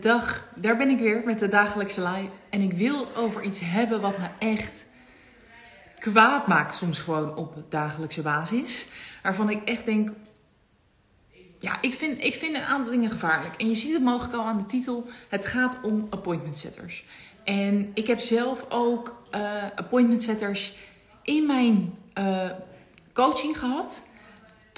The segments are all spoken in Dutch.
Dag, daar ben ik weer met de dagelijkse live. En ik wil het over iets hebben wat me echt kwaad maakt, soms gewoon op dagelijkse basis. Waarvan ik echt denk, ja, ik vind, ik vind een aantal dingen gevaarlijk. En je ziet het mogelijk al aan de titel. Het gaat om appointment setters. En ik heb zelf ook uh, appointment setters in mijn uh, coaching gehad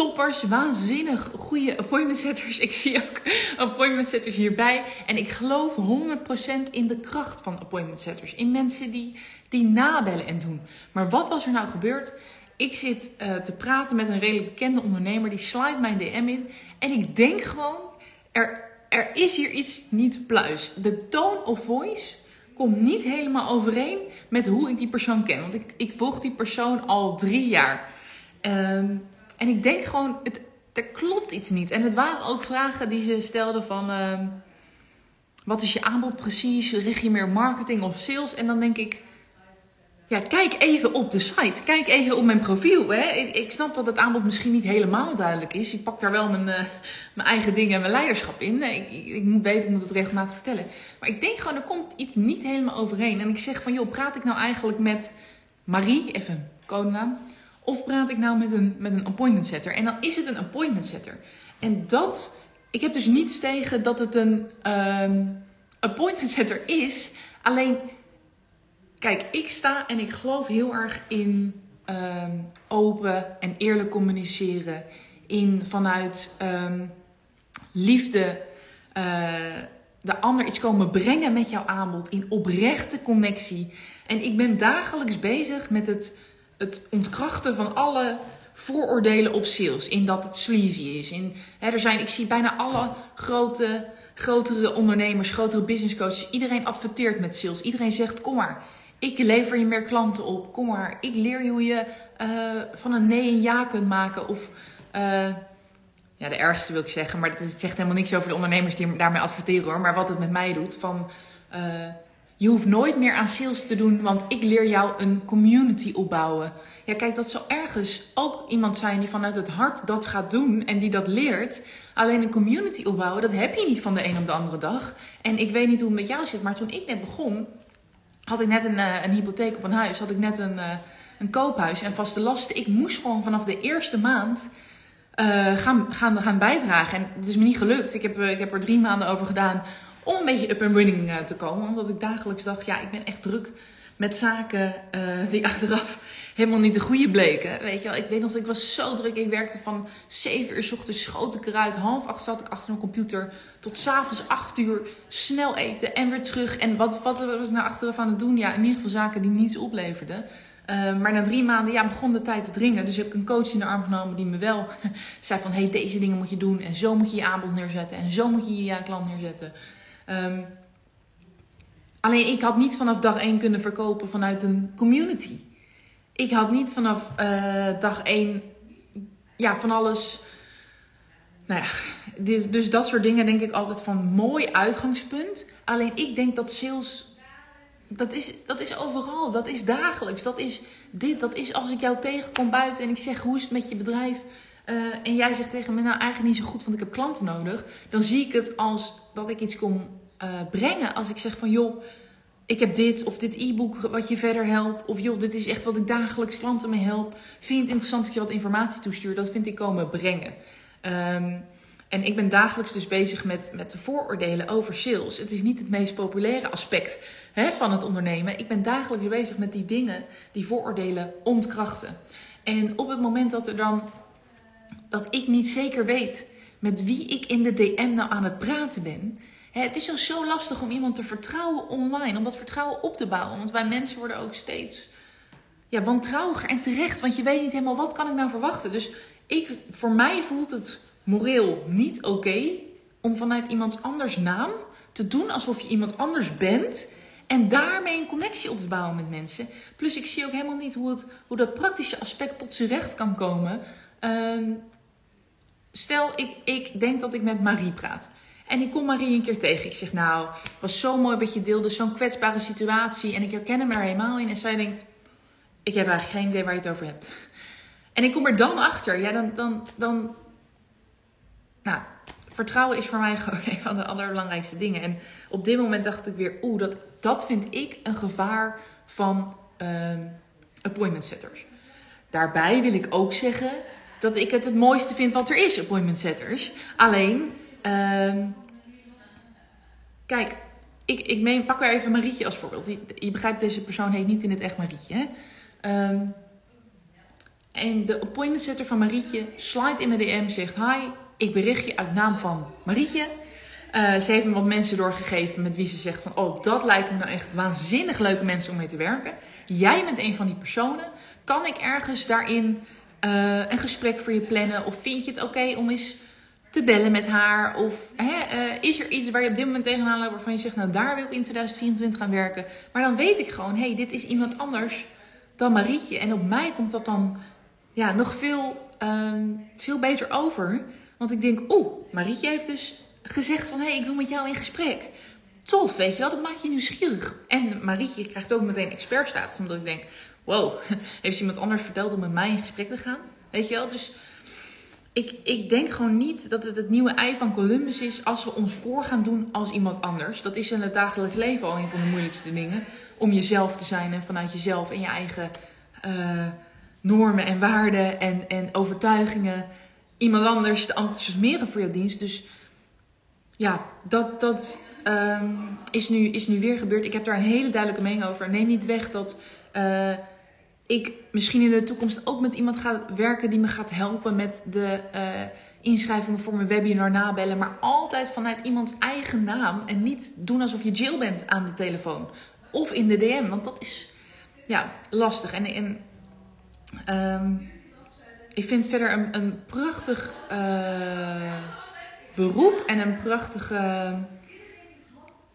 toppers, waanzinnig goede appointment setters. Ik zie ook appointment setters hierbij. En ik geloof 100% in de kracht van appointment setters. In mensen die, die nabellen en doen. Maar wat was er nou gebeurd? Ik zit uh, te praten met een redelijk bekende ondernemer. Die slide mijn DM in. En ik denk gewoon, er, er is hier iets niet pluis. De tone of voice komt niet helemaal overeen met hoe ik die persoon ken. Want ik, ik volg die persoon al drie jaar. Um, en ik denk gewoon, het, er klopt iets niet. En het waren ook vragen die ze stelden van... Uh, wat is je aanbod precies? Richt je meer marketing of sales? En dan denk ik... Ja, kijk even op de site. Kijk even op mijn profiel. Hè. Ik, ik snap dat het aanbod misschien niet helemaal duidelijk is. Ik pak daar wel mijn, uh, mijn eigen dingen en mijn leiderschap in. Ik, ik, ik, moet weten, ik moet het regelmatig vertellen. Maar ik denk gewoon, er komt iets niet helemaal overeen. En ik zeg van, joh, praat ik nou eigenlijk met Marie, even codenaam... Of praat ik nou met een, met een appointment setter? En dan is het een appointment setter. En dat, ik heb dus niets tegen dat het een um, appointment setter is. Alleen, kijk, ik sta en ik geloof heel erg in um, open en eerlijk communiceren. In vanuit um, liefde uh, de ander iets komen brengen met jouw aanbod. In oprechte connectie. En ik ben dagelijks bezig met het het ontkrachten van alle vooroordelen op sales. In dat het sleazy is. In, hè, er zijn, ik zie bijna alle grote, grotere ondernemers, grotere business coaches. Iedereen adverteert met sales. Iedereen zegt: kom maar. Ik lever je meer klanten op. Kom maar. Ik leer je hoe je uh, van een nee een ja kunt maken. Of uh, ja, de ergste wil ik zeggen. Maar het zegt helemaal niks over de ondernemers die daarmee adverteren hoor. Maar wat het met mij doet. Van. Uh, je hoeft nooit meer aan sales te doen, want ik leer jou een community opbouwen. Ja, kijk, dat zal ergens ook iemand zijn die vanuit het hart dat gaat doen en die dat leert. Alleen een community opbouwen, dat heb je niet van de een op de andere dag. En ik weet niet hoe het met jou zit, maar toen ik net begon, had ik net een, eh, een hypotheek op een huis, had ik net een, eh, een koophuis en vaste lasten. Ik moest gewoon vanaf de eerste maand uh, gaan, gaan, gaan bijdragen. En het is me niet gelukt. Ik heb, ik heb er drie maanden over gedaan om een beetje up and running uh, te komen. Omdat ik dagelijks dacht, ja, ik ben echt druk met zaken uh, die achteraf helemaal niet de goede bleken. Weet je wel, ik weet nog ik was zo druk. Ik werkte van 7 uur s ochtends, schoot ik eruit. Half acht zat ik achter mijn computer. Tot s'avonds 8 uur snel eten en weer terug. En wat, wat was ik nou achteraf aan het doen? Ja, in ieder geval zaken die niets opleverden. Uh, maar na drie maanden ja, begon de tijd te dringen. Dus heb ik een coach in de arm genomen die me wel zei van... hey, deze dingen moet je doen en zo moet je je aanbod neerzetten. En zo moet je je klant neerzetten. Um, alleen ik had niet vanaf dag 1 kunnen verkopen vanuit een community. Ik had niet vanaf uh, dag 1 ja, van alles. Nou ja, dus, dus dat soort dingen denk ik altijd van mooi uitgangspunt. Alleen ik denk dat sales. Dat is, dat is overal, dat is dagelijks, dat is dit, dat is als ik jou tegenkom buiten en ik zeg hoe is het met je bedrijf uh, en jij zegt tegen me nou eigenlijk niet zo goed want ik heb klanten nodig, dan zie ik het als dat ik iets kom uh, brengen als ik zeg van joh, ik heb dit of dit e-book wat je verder helpt. Of joh, dit is echt wat ik dagelijks klanten mee help. Vind je het interessant dat je wat informatie toestuur? Dat vind ik komen brengen. Um, en ik ben dagelijks dus bezig met, met de vooroordelen over sales. Het is niet het meest populaire aspect hè, van het ondernemen. Ik ben dagelijks bezig met die dingen, die vooroordelen ontkrachten. En op het moment dat er dan dat ik niet zeker weet met wie ik in de DM nou aan het praten ben, het is zo lastig om iemand te vertrouwen online, om dat vertrouwen op te bouwen. Want wij mensen worden ook steeds ja, wantrouwiger en terecht. Want je weet niet helemaal wat kan ik nou verwachten. Dus ik, voor mij voelt het moreel niet oké om vanuit iemands anders naam te doen alsof je iemand anders bent. En daarmee een connectie op te bouwen met mensen. Plus ik zie ook helemaal niet hoe, het, hoe dat praktische aspect tot zijn recht kan komen. Ehm, stel, ik, ik denk dat ik met Marie praat. En ik kom Marie een keer tegen. Ik zeg, nou, het was zo mooi dat je deelde, zo'n kwetsbare situatie. En ik herken hem er helemaal in. En zij denkt, ik heb eigenlijk geen idee waar je het over hebt. En ik kom er dan achter. Ja, dan, dan, dan nou, vertrouwen is voor mij gewoon een van de allerbelangrijkste dingen. En op dit moment dacht ik weer, oeh, dat, dat vind ik een gevaar van uh, appointment setters. Daarbij wil ik ook zeggen dat ik het het mooiste vind wat er is, appointment setters. Alleen, uh, kijk, ik, ik meen, pak weer even Marietje als voorbeeld. Je, je begrijpt, deze persoon heet niet in het echt Marietje. Hè? Um, en de appointment setter van Marietje slide in mijn DM, zegt: Hi, ik bericht je uit naam van Marietje. Uh, ze heeft me wat mensen doorgegeven met wie ze zegt van... oh, dat lijkt me nou echt waanzinnig leuke mensen om mee te werken. Jij bent een van die personen. Kan ik ergens daarin uh, een gesprek voor je plannen? Of vind je het oké om eens te bellen met haar? Of hè, uh, is er iets waar je op dit moment tegenaan loopt... waarvan je zegt, nou daar wil ik in 2024 aan werken. Maar dan weet ik gewoon, hé, hey, dit is iemand anders dan Marietje. En op mij komt dat dan ja, nog veel, um, veel beter over... Want ik denk, oeh, Marietje heeft dus gezegd van... hé, hey, ik wil met jou in gesprek. Tof, weet je wel, dat maakt je nieuwsgierig. En Marietje krijgt ook meteen expertstatus. Omdat ik denk, wow, heeft iemand anders verteld om met mij in gesprek te gaan? Weet je wel, dus... Ik, ik denk gewoon niet dat het het nieuwe ei van Columbus is als we ons voor gaan doen als iemand anders. Dat is in het dagelijks leven al een van de moeilijkste dingen. Om jezelf te zijn en vanuit jezelf en je eigen uh, normen en waarden en, en overtuigingen iemand anders te enthousiasmeren voor jouw dienst. Dus ja, dat, dat um, is, nu, is nu weer gebeurd. Ik heb daar een hele duidelijke mening over. Neem niet weg dat uh, ik misschien in de toekomst ook met iemand ga werken die me gaat helpen met de uh, inschrijvingen voor mijn webinar nabellen. Maar altijd vanuit iemands eigen naam. En niet doen alsof je Jill bent aan de telefoon. Of in de DM. Want dat is ja, lastig. En, en um, ik vind verder een, een prachtig uh, beroep en een prachtige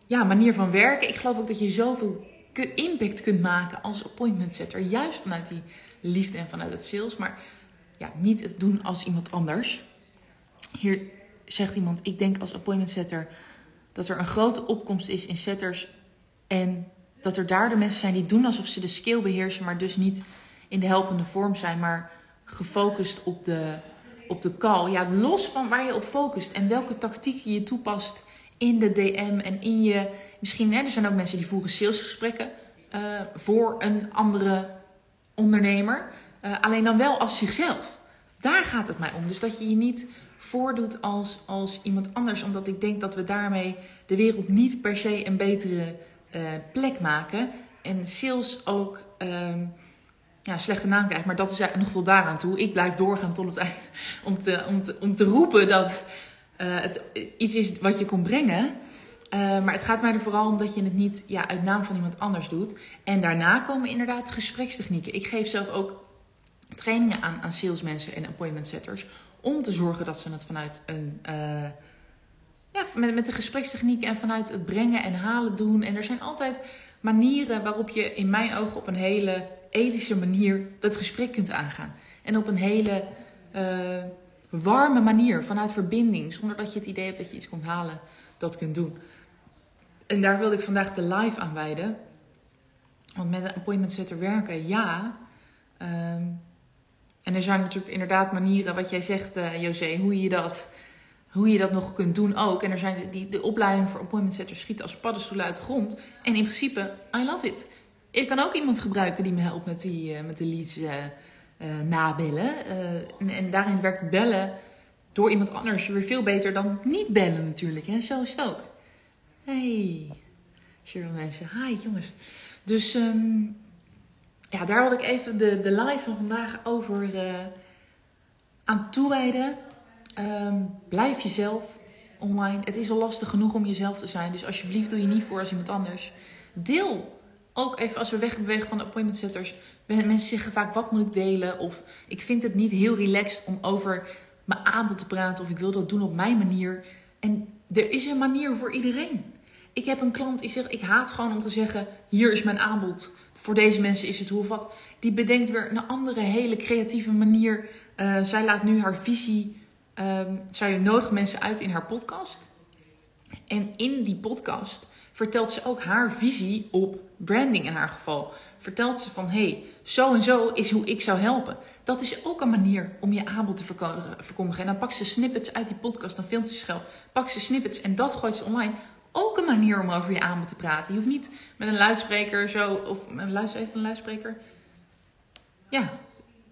ja, manier van werken. Ik geloof ook dat je zoveel impact kunt maken als appointment setter. Juist vanuit die liefde en vanuit het sales. Maar ja, niet het doen als iemand anders. Hier zegt iemand, ik denk als appointment setter dat er een grote opkomst is in setters. En dat er daar de mensen zijn die doen alsof ze de skill beheersen, maar dus niet in de helpende vorm zijn, maar gefocust op de, op de call. Ja, los van waar je op focust en welke tactieken je toepast in de DM en in je. Misschien, hè, er zijn ook mensen die voeren salesgesprekken uh, voor een andere ondernemer. Uh, alleen dan wel als zichzelf. Daar gaat het mij om. Dus dat je je niet voordoet als, als iemand anders. Omdat ik denk dat we daarmee de wereld niet per se een betere uh, plek maken. En sales ook. Uh, ja, slechte naam krijgt. Maar dat is nog tot daaraan toe. Ik blijf doorgaan tot het eind. Om te, om te, om te roepen dat uh, het iets is wat je kon brengen. Uh, maar het gaat mij er vooral om dat je het niet ja, uit naam van iemand anders doet. En daarna komen inderdaad gesprekstechnieken. Ik geef zelf ook trainingen aan, aan salesmensen en appointment setters. Om te zorgen dat ze het vanuit een. Uh, ja, met, met de gesprekstechnieken en vanuit het brengen en halen doen. En er zijn altijd manieren waarop je in mijn ogen op een hele ethische manier dat gesprek kunt aangaan. En op een hele warme manier, vanuit verbinding, zonder dat je het idee hebt dat je iets komt halen, dat kunt doen. En daar wilde ik vandaag de live aan wijden. Want met een appointment setter werken, ja. Um, en er zijn natuurlijk inderdaad manieren, wat jij zegt, uh, José, hoe je dat hoe je dat nog kunt doen ook. En er zijn die, de opleiding voor appointment setters schieten als paddenstoelen uit de grond. En in principe, I love it ik kan ook iemand gebruiken die me helpt met, die, uh, met de leads uh, uh, nabellen. En, en, daarin werkt bellen door iemand anders weer veel beter dan niet bellen natuurlijk. Hè? Zo is het ook. Hey, veel mensen. Hi jongens. Dus um, ja, daar wil ik even de, de live van vandaag over aan toewijden. Um, blijf jezelf online. Het is al lastig genoeg om jezelf te zijn. Dus alsjeblieft doe je niet voor als iemand anders. Deel ook even als we wegbewegen van de appointment setters. Mensen zeggen vaak, wat moet ik delen? Of ik vind het niet heel relaxed om over mijn aanbod te praten. Of ik wil dat doen op mijn manier. En er is een manier voor iedereen. Ik heb een klant die zegt, ik haat gewoon om te zeggen, hier is mijn aanbod. Voor deze mensen is het hoe wat. Die bedenkt weer een andere hele creatieve manier. Uh, zij laat nu haar visie, um, zij nodigt mensen uit in haar podcast. En in die podcast vertelt ze ook haar visie op branding in haar geval. Vertelt ze van, hey, zo en zo is hoe ik zou helpen. Dat is ook een manier om je aanbod te verkondigen. En dan pakt ze snippets uit die podcast, dan filmt ze schel. Pakt ze snippets en dat gooit ze online. Ook een manier om over je aanbod te praten. Je hoeft niet met een luidspreker zo, of een luidspreker, een luidspreker? Ja,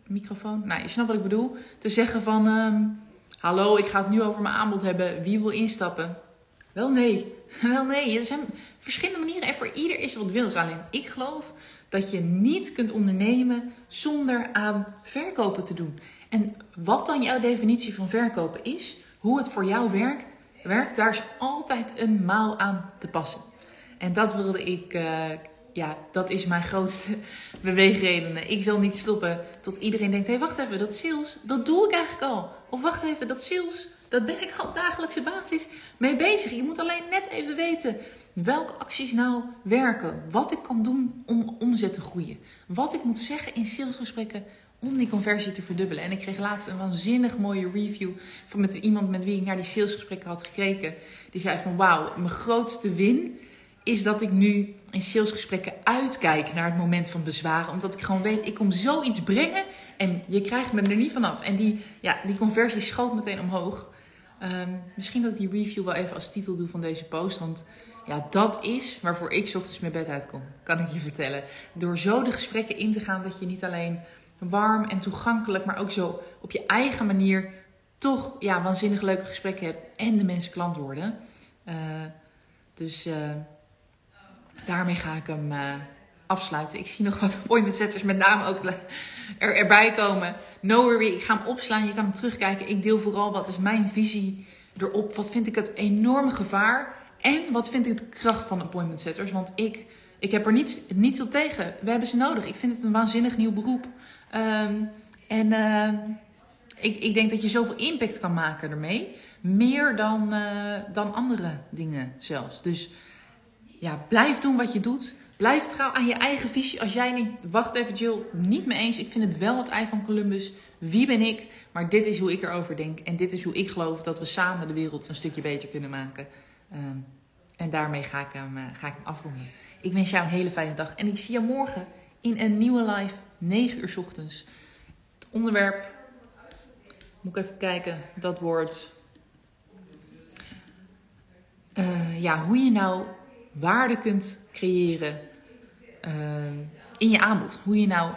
microfoon. Nou, je snapt wat ik bedoel. Te zeggen van, um, hallo, ik ga het nu over mijn aanbod hebben. Wie wil instappen? Wel nee. Wel nee. Er zijn verschillende manieren en voor ieder is wat wil. Dus alleen ik geloof dat je niet kunt ondernemen zonder aan verkopen te doen. En wat dan jouw definitie van verkopen is, hoe het voor jou werkt, daar is altijd een maal aan te passen. En dat wilde ik, uh, ja, dat is mijn grootste beweegreden. Ik zal niet stoppen tot iedereen denkt: hé, hey, wacht even, dat sales, dat doe ik eigenlijk al. Of wacht even, dat sales, dat ben ik op dagelijkse basis mee bezig. Je moet alleen net even weten welke acties nou werken. Wat ik kan doen om omzet te groeien. Wat ik moet zeggen in salesgesprekken om die conversie te verdubbelen. En ik kreeg laatst een waanzinnig mooie review van met iemand met wie ik naar die salesgesprekken had gekeken. Die zei van wauw, mijn grootste win is dat ik nu in salesgesprekken uitkijk naar het moment van bezwaren. Omdat ik gewoon weet, ik kom zoiets brengen en je krijgt me er niet vanaf. En die, ja, die conversie schoot meteen omhoog. Um, misschien dat ik die review wel even als titel doe van deze post. Want ja, dat is waarvoor ik ochtends mijn bed uitkom. Kan ik je vertellen. Door zo de gesprekken in te gaan dat je niet alleen warm en toegankelijk, maar ook zo op je eigen manier toch ja, waanzinnig leuke gesprekken hebt en de mensen klant worden. Uh, dus uh, daarmee ga ik hem uh, afsluiten. Ik zie nog wat appointment setters met name ook er, erbij komen. No worry, ik ga hem opslaan. Je kan hem terugkijken. Ik deel vooral wat is mijn visie erop. Wat vind ik het enorme gevaar? En wat vind ik de kracht van appointment setters? Want ik, ik heb er niets, niets op tegen. We hebben ze nodig. Ik vind het een waanzinnig nieuw beroep. Um, en uh, ik, ik denk dat je zoveel impact kan maken ermee. Meer dan, uh, dan andere dingen zelfs. Dus ja, blijf doen wat je doet. Blijf trouw aan je eigen visie. Als jij niet, wacht even Jill, niet mee eens. Ik vind het wel het ei van Columbus. Wie ben ik? Maar dit is hoe ik erover denk. En dit is hoe ik geloof dat we samen de wereld een stukje beter kunnen maken. Um, en daarmee ga ik, hem, uh, ga ik afronden. Ik wens jou een hele fijne dag. En ik zie je morgen in een nieuwe live, 9 uur ochtends. Het onderwerp, moet ik even kijken, dat wordt... Uh, ja, hoe je nou waarde kunt creëren uh, in je aanbod. Hoe je nou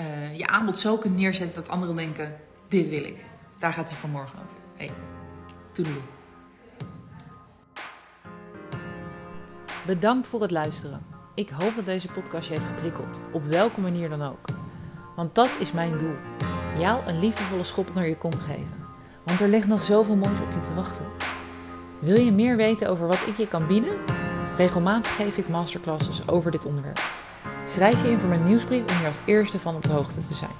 uh, je aanbod zo kunt neerzetten dat anderen denken, dit wil ik. Daar gaat hij vanmorgen over. Hey, toedeloe. Bedankt voor het luisteren. Ik hoop dat deze podcast je heeft geprikkeld, op welke manier dan ook. Want dat is mijn doel: jou een liefdevolle schop naar je kont geven. Want er ligt nog zoveel moois op je te wachten. Wil je meer weten over wat ik je kan bieden? Regelmatig geef ik masterclasses over dit onderwerp. Schrijf je in voor mijn nieuwsbrief om hier als eerste van op de hoogte te zijn.